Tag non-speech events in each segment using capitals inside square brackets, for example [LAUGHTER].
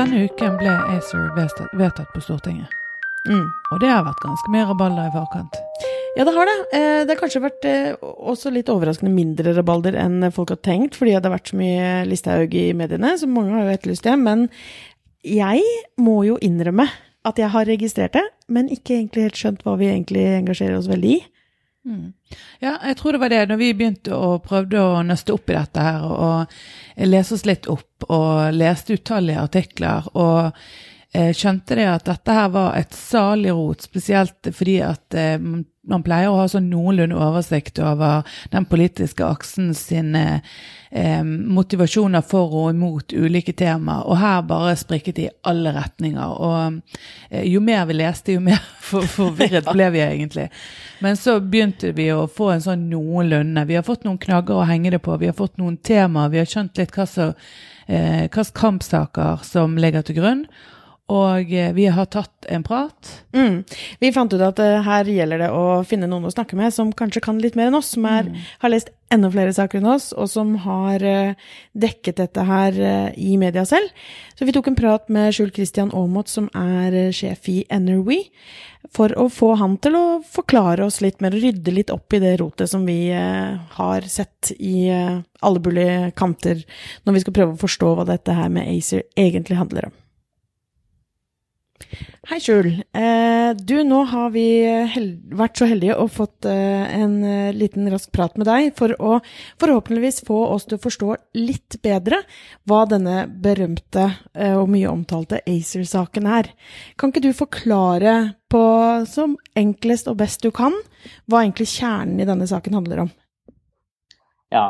denne uken ble ACER vedtatt, på Stortinget. Mm. Og det har vært ganske mye rabalder i forkant. Ja, det har det. Eh, det har kanskje vært eh, også litt overraskende mindre rabalder enn folk har tenkt, fordi det har vært så mye Listhaug i mediene, så mange har jo etterlyst det. Men jeg må jo innrømme at jeg har registrert det, men ikke egentlig helt skjønt hva vi egentlig engasjerer oss veldig i. Mm. Ja, jeg tror det var det. Når vi begynte å prøvde å nøste opp i dette her, og lese oss litt opp, og leste utallige artikler, og skjønte det at dette her var et salig rot, spesielt fordi at eh, man pleier å ha sånn noenlunde oversikt over den politiske aksen sine eh, motivasjoner for og imot ulike tema, og her bare sprikket det i alle retninger. Og eh, jo mer vi leste, jo mer [LAUGHS] for, forvirret ble vi egentlig. Men så begynte vi å få en sånn noenlunde. Vi har fått noen knagger å henge det på, vi har fått noen temaer, vi har skjønt litt hva slags eh, kampsaker som ligger til grunn. Og eh, vi har tatt en prat. Mm. Vi fant ut at uh, her gjelder det å finne noen å snakke med som kanskje kan litt mer enn oss, som er, mm. har lest enda flere saker enn oss, og som har uh, dekket dette her uh, i media selv. Så vi tok en prat med Skjul Christian Aamodt, som er sjef i NRW, for å få han til å forklare oss litt mer og rydde litt opp i det rotet som vi har sett i alle mulige kanter, når vi skal prøve å forstå hva dette her med ACER egentlig handler om. Hei, Skjul. Eh, du, nå har vi vært så heldige og fått eh, en eh, liten rask prat med deg for å forhåpentligvis få oss til å forstå litt bedre hva denne berømte og mye omtalte ACER-saken er. Kan ikke du forklare på som enklest og best du kan hva egentlig kjernen i denne saken handler om? Ja,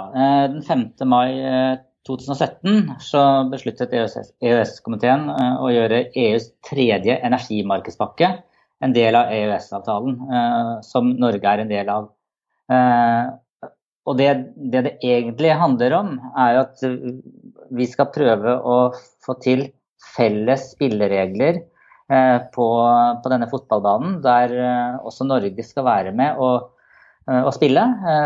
den 5. mai 2017 så besluttet EØS-komiteen eh, å gjøre EUs tredje energimarkedspakke en del av EØS-avtalen, eh, som Norge er en del av. Eh, og det, det, det egentlig handler om, er at vi skal prøve å få til felles spilleregler på, på denne fotballbanen, der også Norge skal være med og, og spille,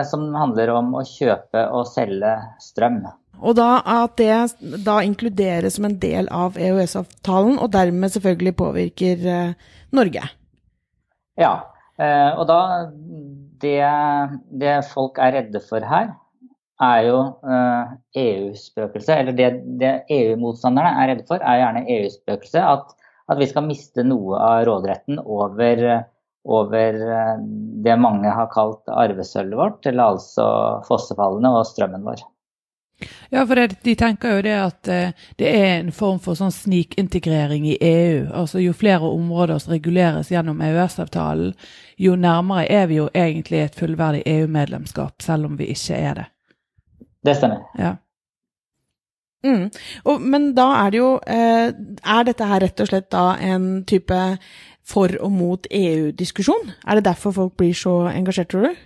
som handler om å kjøpe og selge strøm. Og da at det da inkluderes som en del av EØS-avtalen, og dermed selvfølgelig påvirker eh, Norge. Ja, eh, og da det, det, folk er redde for her, er jo eh, EU-spøkelset. Eller det, det EU-motstanderne er redde for, er gjerne EU-spøkelset. At, at, vi skal miste noe av råderetten over, over det mange har kalt arvesølvet vårt, eller altså fossefallene og strømmen vår. Ja, for det, de tenker jo det at eh, det er en form for sånn snikintegrering i EU. Altså Jo flere områder som reguleres gjennom EØS-avtalen, jo nærmere er vi jo egentlig et fullverdig EU-medlemskap, selv om vi ikke er det. Det stemmer. Ja. Mm. Og, men da er det jo eh, Er dette her rett og slett da en type for og mot EU-diskusjon? Er det derfor folk blir så engasjert, tror du?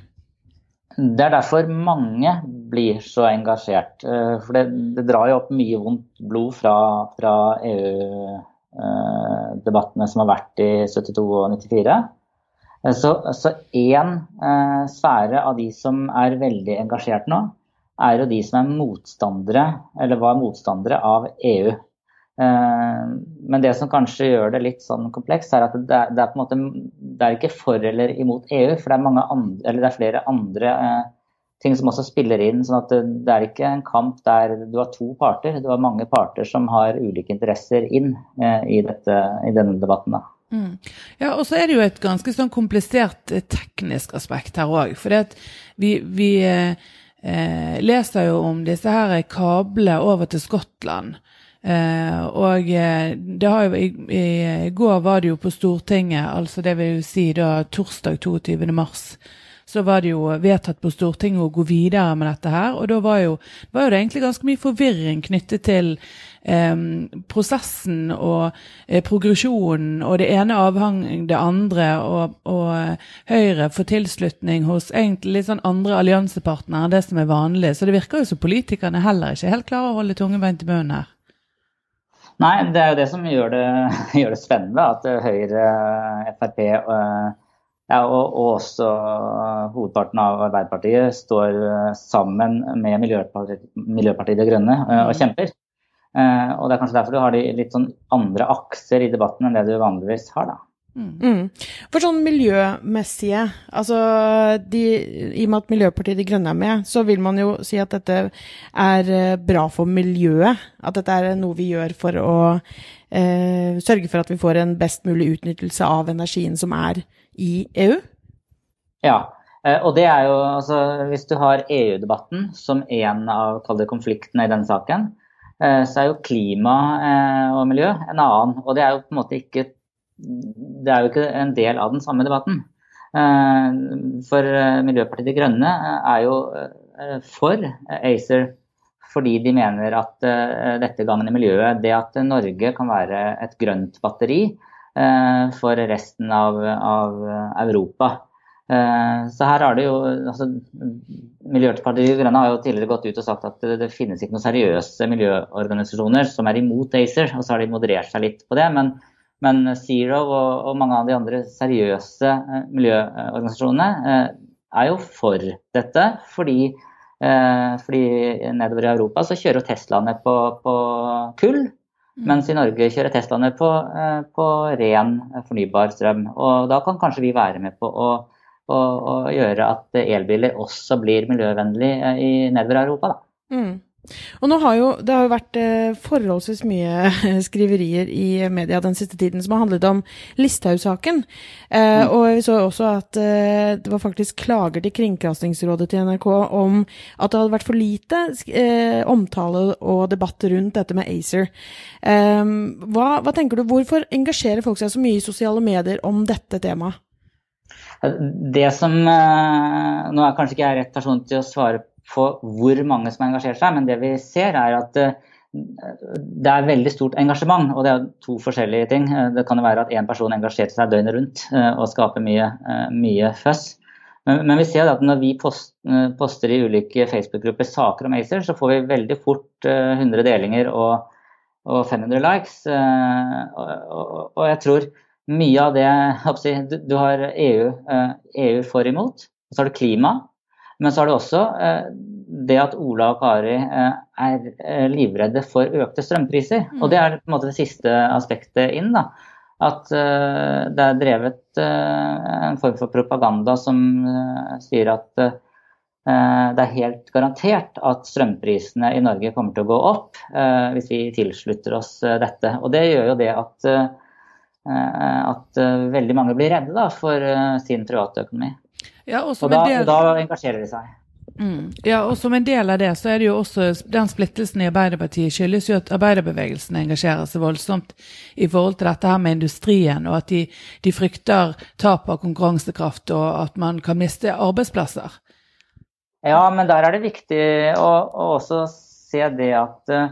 Det er derfor mange blir så engasjert. Eh, for det, det drar jo opp mye vondt blod fra, fra EU-debattene som har vært i 72 og 94. Eh, så, så en eh, sfære av de som er veldig engasjert nå, er jo de som er motstandere, eller var motstandere av EU. Men det som kanskje gjør det litt sånn komplekst, er at det er, det er, på en måte, det er ikke for eller imot EU. For det er, andre, det er flere andre ting som også spiller inn. sånn at det, er ikke en kamp der du har to parter, du har mange parter som har ulike interesser inn eh, i, dette, i, denne debatten. da. Mm. Ja, og så er det jo et ganske sånn komplisert eh, teknisk aspekt her òg. For vi, vi eh, eh, leser jo om disse her kablene over til Skottland. Eh, og eh, det har jo, i, i, går var det jo på Stortinget, altså det vil si da torsdag 22. mars så var det jo vedtatt på Stortinget å gå videre med dette her. Og da var jo, var jo det egentlig ganske mye forvirring knyttet til eh, prosessen og eh, progresjonen, og det ene avhang det andre, og, og eh, Høyre får tilslutning hos egentlig litt sånn andre alliansepartnere enn det som er vanlig. Så det virker jo som politikerne heller ikke helt klarer å holde tunge bein til munnen her. Nei, det er jo det som gjør det, [LAUGHS] gjør det spennende. At Høyre, Frp og ja, og, og, også hovedparten av Arbeiderpartiet står eh, sammen med Miljøpartiet, Miljøpartiet De Grønne uh, og mm. kjemper. Og det er kanskje derfor du har de litt sånn andre akser i debatten enn det du vanligvis har, da. Mm. For sånn miljømessige, altså de, I og med at Miljøpartiet De Grønne er med, så vil man jo si at dette er eh, bra for miljøet. At dette er noe vi gjør for å eh, sørge for at vi får en best mulig utnyttelse av energien som er i EU? Ja, eh, og det er jo altså Hvis du har EU-debatten som en av konfliktene i denne saken, eh, så er jo klima og miljø en annen. Og det er jo på en måte ikke det er jo ikke en del av den samme debatten. Eh, for eh, Miljøpartiet De Grønne eh, er jo for ACER fordi de mener at dette gagner miljøet. Det at Norge kan være et grønt batteri for resten av, av Europa. Så her har det jo altså, Miljøpartiet De Grønne har jo tidligere gått ut og sagt at det, det finnes ikke noen seriøse miljøorganisasjoner som er imot ACER, og så har de moderert seg litt på det. men men Zero og, og, mange av de andre seriøse eh, miljøorganisasjonene eh, er jo for dette. Fordi, eh, fordi nedover i Europa så kjører Teslaene på, på kull. Mm. Mens i Norge kjører Teslaene på, på, ren fornybar strøm. Og da kan kanskje vi være med på å, å, å gjøre at elbiler også blir miljøvennlig i nedover Europa. Da. Mm. Og nå har jo, Det har jo vært eh, forholdsvis mye [LAUGHS] skriverier i media den siste tiden som har handlet om Listhaug-saken. Eh, mm. Og vi så også at eh, det var faktisk klager til Kringkastingsrådet til NRK om at det hadde vært for lite eh, omtale og debatt rundt dette med ACER. Eh, hva, hva tenker du, Hvorfor engasjerer folk seg så mye i sosiale medier om dette temaet? Det som eh, Nå er kanskje ikke jeg rett person til å svare på hvor mange som engasjerer seg, men det vi ser er at eh, det er veldig stort engasjement, og det er to forskjellige ting. Eh, det kan jo være at én person engasjerer seg døgnet rundt eh, og skaper mye, mye føss. Men, men, vi ser at når vi post, poster i ulike Facebook-grupper saker om ACER, så får vi veldig fort 100 delinger og, og 500 likes. Og, og, og, jeg tror mye av det du, du har EU, EU for imot, og så har du klima, men så har du også eh, det at Ola og Kari eh, er eh, livredde for økte strømpriser. Mm. Og det er på en måte det siste aspektet inn. da. At det er drevet en form for propaganda som sier at det er helt garantert at strømprisene i Norge kommer til å gå opp hvis vi tilslutter oss dette. Og det gjør jo det at, at veldig mange blir redde da, for sin private økonomi. Ja, og, og, da, del... da, engasjerer de seg. Mm. Ja, og som en del av det, så er det jo også den splittelsen i Arbeiderpartiet skyldes jo at arbeiderbevegelsen engasjerer seg voldsomt i forhold til dette her med industrien, og at de, de frykter tap av konkurransekraft og at man kan miste arbeidsplasser. Ja, men der er det viktig å, å også se det at uh,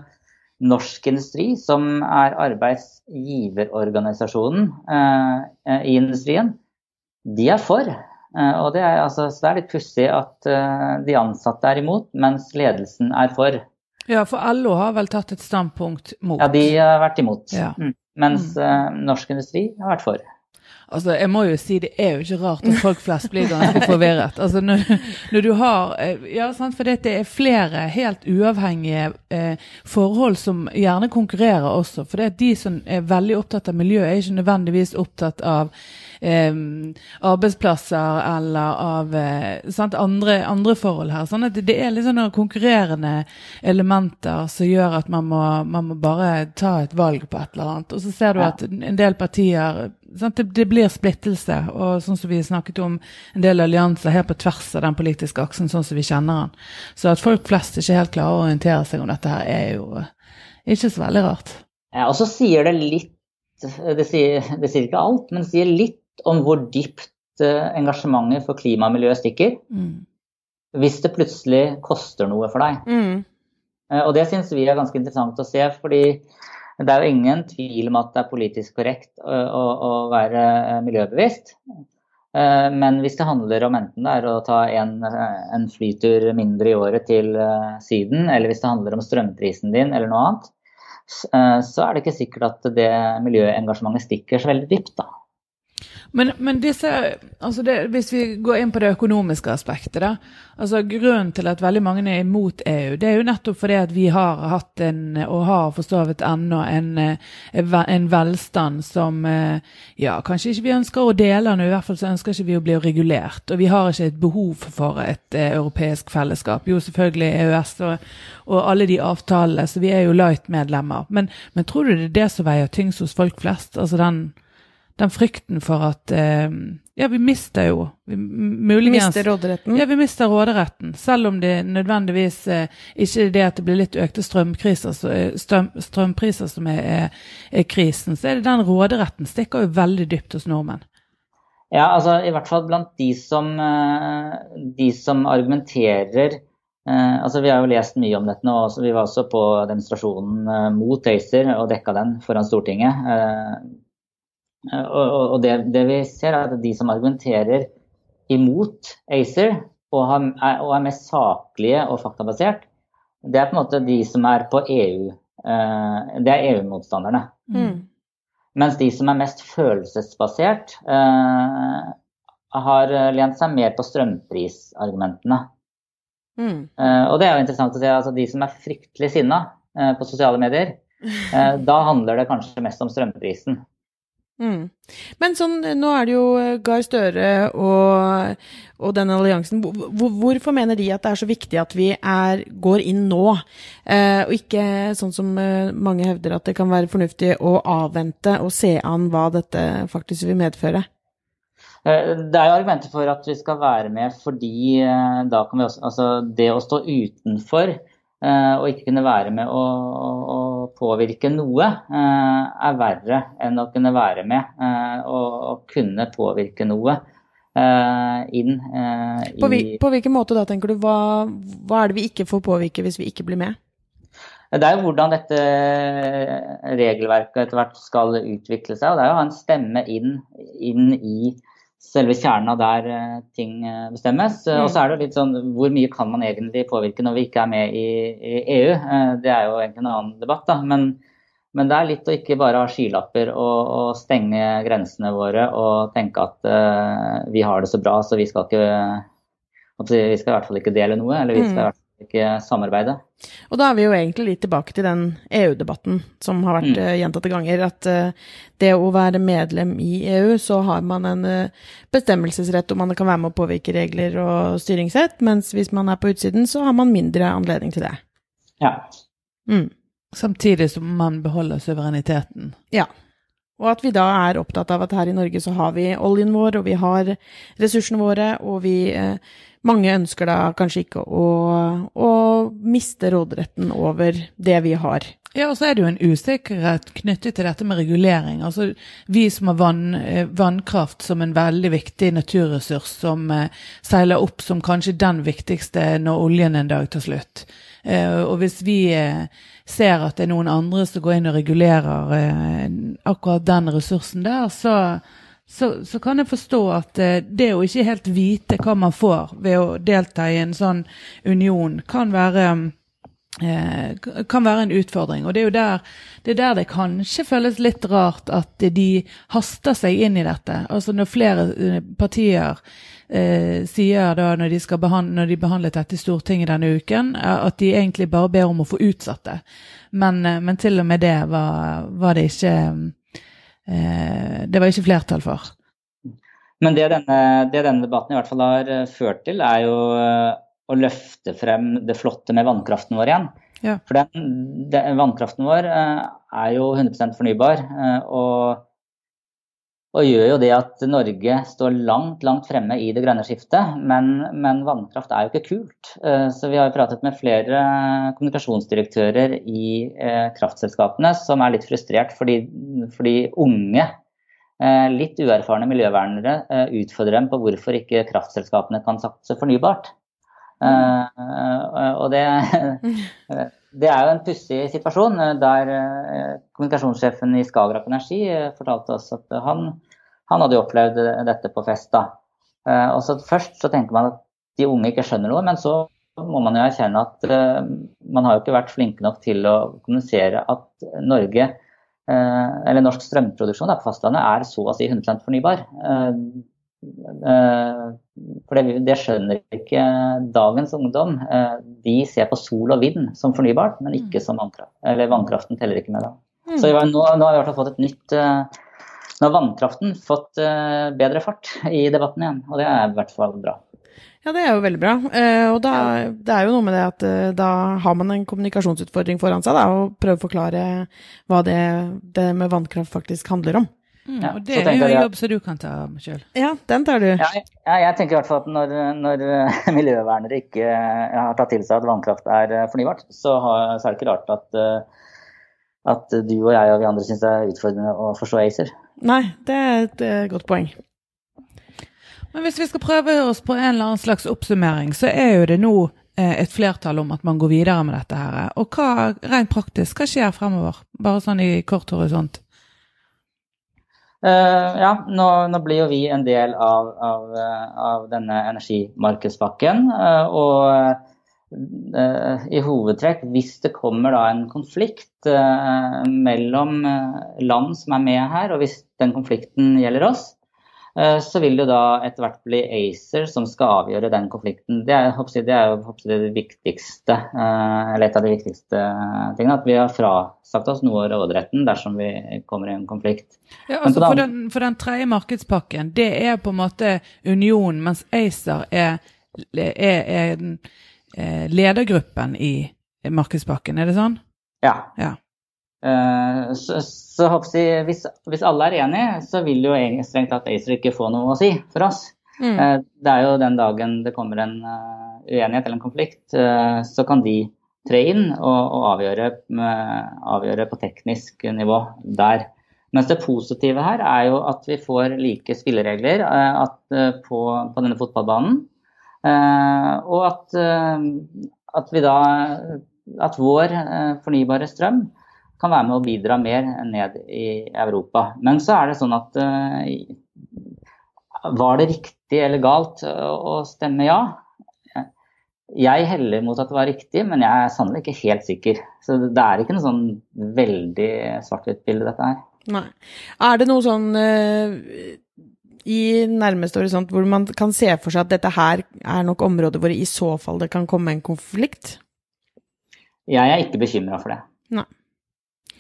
Norsk Industri, som er arbeidsgiverorganisasjonen uh, i industrien, de er for. Eh, og det er, altså, så det er litt pussig at uh, de ansatte er imot, mens ledelsen er for. Ja, for LO har vel tatt et standpunkt mot? Ja, de har vært imot. Ja. Mm. Mens mm. Norsk Industri har vært for. Altså, jeg må jo si det er jo ikke rart at folk flest blir ganske [LAUGHS] forvirret. Altså, når, når du har Ja, sant, for det er flere helt uavhengige eh, forhold som gjerne konkurrerer også. For det er de som er veldig opptatt av miljø, er ikke nødvendigvis opptatt av eh, arbeidsplasser eller av eh, andre, andre, forhold her. Sånn at det er litt sånne konkurrerende elementer som gjør at man må, man må bare ta et valg på et eller annet. Og så ser du at en del partier sant, det, det, blir splittelse, og sånn som vi snakket om, en del allianser her på tvers av den politiske aksen, sånn som vi kjenner den. Så at folk flest ikke helt klarer å orientere seg om dette her, er jo ikke så veldig rart. Ja, og så sier det litt det sier, det sier ikke alt, men det sier litt om hvor dypt uh, engasjementet for klima og miljø stikker. Mm. Hvis det plutselig koster noe for deg. Mm. Uh, og det syns vi er ganske interessant å se, fordi det er jo ingen tvil om at det er politisk korrekt å, å, å være miljøbevisst. Uh, men hvis det handler om enten det er å ta en, en flytur mindre i året til Syden, eller hvis det handler om strømprisen din eller noe annet, så er det ikke sikkert at det miljøengasjementet stikker så veldig dypt. da. Men, men disse, altså det, hvis vi går inn på det økonomiske aspektet, da. altså Grunnen til at veldig mange er imot EU, det er jo nettopp fordi at vi har hatt en, og har for så ennå, en, en, velstand som ja, kanskje ikke vi ønsker å dele den, i hvert fall så ønsker ikke vi å bli regulert. Og vi har ikke et behov for et uh, europeisk fellesskap. Jo, selvfølgelig EØS og, og alle de avtalene, så vi er jo light-medlemmer. Men, men tror du det er det som veier tyngst hos folk flest? altså den den frykten for at eh, Ja, vi mister jo vi, muligens Mister råderetten? Ja, vi mister råderetten. Selv om det nødvendigvis eh, ikke er det at det blir litt økte strømpriser, så, strøm, strømpriser som er, er, er, krisen, så er det den råderetten stikker jo veldig dypt hos nordmenn. Ja, altså i hvert fall blant de som, eh, de som argumenterer Eh, altså Vi har jo lest mye om dette nå. Også, vi var også på demonstrasjonen eh, mot ACER og dekka den foran Stortinget. Eh, og, og det, det, vi ser, er at de som argumenterer imot ACER, og, har, og, er mest saklige og faktabasert, det er på en måte de som er på EU. Eh, det er EU-motstanderne. Mm. Mens de som er mest følelsesbasert, eh, har lent seg mer på strømprisargumentene. Mm. Eh, og det er jo interessant å se. altså De som er fryktelig sinna eh, på sosiale medier, eh, [LAUGHS] da handler det kanskje mest om strømprisen. Mm. Men sånn, nå er det jo eh, Gahr Støre og, og den alliansen. Hvor, hvorfor mener de at det er så viktig at vi er, går inn nå, eh, og ikke sånn som eh, mange hevder at det kan være fornuftig å avvente og se an hva dette faktisk vil medføre? Eh, det er jo argumenter for at vi skal være med fordi da kan vi også Altså det å stå utenfor Eh, og ikke kunne være med og, å påvirke noe, eh, er verre enn å kunne være med eh, og, og kunne påvirke noe inn i på, på, hvilken måte da, tenker du? Hva, hva er det vi ikke får påvirke hvis vi ikke blir med? Det er jo hvordan dette regelverket etter hvert skal utvikle seg. og Det er jo å ha en stemme inn, inn i selve kjernen av der eh, ting eh, bestemmes. Mm. Og så er det litt sånn hvor mye kan man egentlig påvirke når vi ikke er med i, i EU? Det er jo egentlig en annen debatt, da. Men, men det er litt å ikke bare ha skylapper og, og stenge grensene våre og tenke at uh, vi har det så bra, så vi skal ikke Vi skal i hvert fall ikke dele noe. Eller vi skal i hvert fall ikke samarbeide. Og da er vi jo egentlig litt tilbake til den EU-debatten som har vært mm. uh, gjentatte ganger. At uh, det å være medlem i EU, så har man en uh, bestemmelsesrett og man kan være med å påvirke regler og styringssett, mens hvis man er på utsiden, så har man mindre anledning til det. Ja. Mm. Samtidig som man beholder suvereniteten. Ja. Og at vi da er opptatt av at her i Norge så har vi oljen vår, og vi har ressursene våre, og vi eh, mange ønsker da kanskje ikke å, å miste råderetten over det vi har. Ja, og så er det jo en usikkerhet knyttet til dette med regulering. Altså, Vi som har vann, eh, vannkraft som en veldig viktig naturressurs som eh, seiler opp som kanskje den viktigste når oljen en dag tar slutt. Eh, og hvis vi eh, ser at det er noen andre som går inn og regulerer eh, akkurat den ressursen der, så så, så, kan jeg forstå at eh, det å ikke helt vite hva man får ved å delta i en sånn union, kan være, eh, kan være en utfordring. Og det er jo der det, er der det kanskje føles litt rart at de haster seg inn i dette. Altså når flere eh, partier eh, sier da når de, behandle, når de behandlet dette i Stortinget denne uken, at de egentlig bare ber om å få utsatt det. Men, men til og med det var, var det ikke det var ikke flertall for. Men det denne, det denne, debatten i hvert fall har eh, ført til, er jo eh, å løfte frem det flotte med vannkraften vår igjen. Ja. For den, den, vannkraften vår er jo 100% fornybar. Og og gjør jo det at Norge står langt, langt fremme i det grønne skiftet. Men, men vannkraft er jo ikke kult. Eh, så vi har jo pratet med flere kommunikasjonsdirektører i eh, kraftselskapene som er litt frustrert fordi, fordi unge, eh, litt uerfarne miljøvernere utfordrer dem på hvorfor ikke kraftselskapene kan satse fornybart. Og det, [LAUGHS] det er jo en pussig situasjon der kommunikasjonssjefen i Skagerrak Energi fortalte oss at han han hadde jo opplevd dette på fest. da. Eh, og så Først så tenker man at de unge ikke skjønner noe, men så må man jo erkjenne at uh, man har jo ikke vært flinke nok til å kommunisere at Norge eller norsk strømproduksjon på fastlandet er så å si 100 fornybar. For det, det, skjønner ikke dagens ungdom. De ser på sol og vind som fornybart, men ikke som vannkraft. Eller vannkraften teller ikke med da. Mm. Så nå, nå, har vi i hvert fall fått et nytt Nå har vannkraften fått bedre fart i debatten igjen, og det er i hvert fall bra. Ja, det er jo veldig bra. Eh, og da, det er jo noe med det at eh, da har man en kommunikasjonsutfordring foran seg, da, og prøve å forklare hva det, det med vannkraft faktisk handler om. Mm, og det er jo en jobb som du kan ta sjøl. Ja, den tar du. Ja, jeg, jeg tenker i hvert fall at når, når [LAUGHS] miljøvernere ikke har tatt til seg at vannkraft er fornybart, så, har, så er det ikke rart at, at du og jeg og vi andre syns det er utfordrende å forstå ACER. Nei, det er et godt poeng. Men hvis vi skal prøve oss på en eller annen slags oppsummering, så er jo det nå eh, et flertall om at man går videre med dette her. Og hva rent praktisk, hva skjer fremover? Bare sånn i kort horisont. Uh, ja, nå, nå, blir jo vi en del av, av, av denne energimarkedspakken. Uh, og i hovedtrekk, hvis det kommer da en konflikt mellom land som er med her, og hvis den konflikten gjelder oss, Eh, så vil det da etter hvert bli ACER som skal avgjøre den konflikten. Det er, det er det viktigste, eh, eller et av de viktigste tingene. At vi har frasagt oss noe av råderetten dersom vi kommer i en konflikt. Ja, altså for, den, for den tredje markedspakken, det er på en måte union, mens ACER er, er, er, er ledergruppen i markedspakken, er det sånn? Ja. ja. Eh, så, så hvis, hvis, alle er enige, så vil jo strengt tatt ACER ikke få noe å si for oss. Mm. Eh, det er jo den dagen det kommer en eh, uenighet eller en konflikt, så kan de tre inn og, og avgjøre, avgjøre, på teknisk nivå der. Mens det positive her er jo at vi får like spilleregler at, på, på, denne fotballbanen. Og at, at vi da At vår fornybare strøm kan være med å bidra mer ned i Europa. Men så er det sånn at var det riktig eller galt å stemme ja? Jeg heller mot at det var riktig, men jeg er sannelig ikke helt sikker. Så det er ikke noe sånn veldig svart-hvitt-bilde, dette her. Nei. Er det noe sånn i nærmeste horisont hvor man kan se for seg at dette her er nok områder hvor i så fall det kan komme en konflikt? Jeg er ikke bekymra for det. Nei.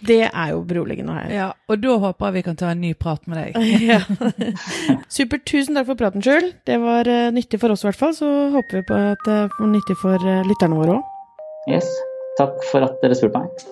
Det er jo beroligende her. Ja, og da håper jeg vi kan ta en ny prat med deg. [LAUGHS] ja. Supert. Tusen takk for praten, Sjøl. Det var uh, nyttig for oss i hvert fall. Så håper vi på at det var nyttig for uh, lytterne våre òg. Yes. Takk for at dere spurte meg.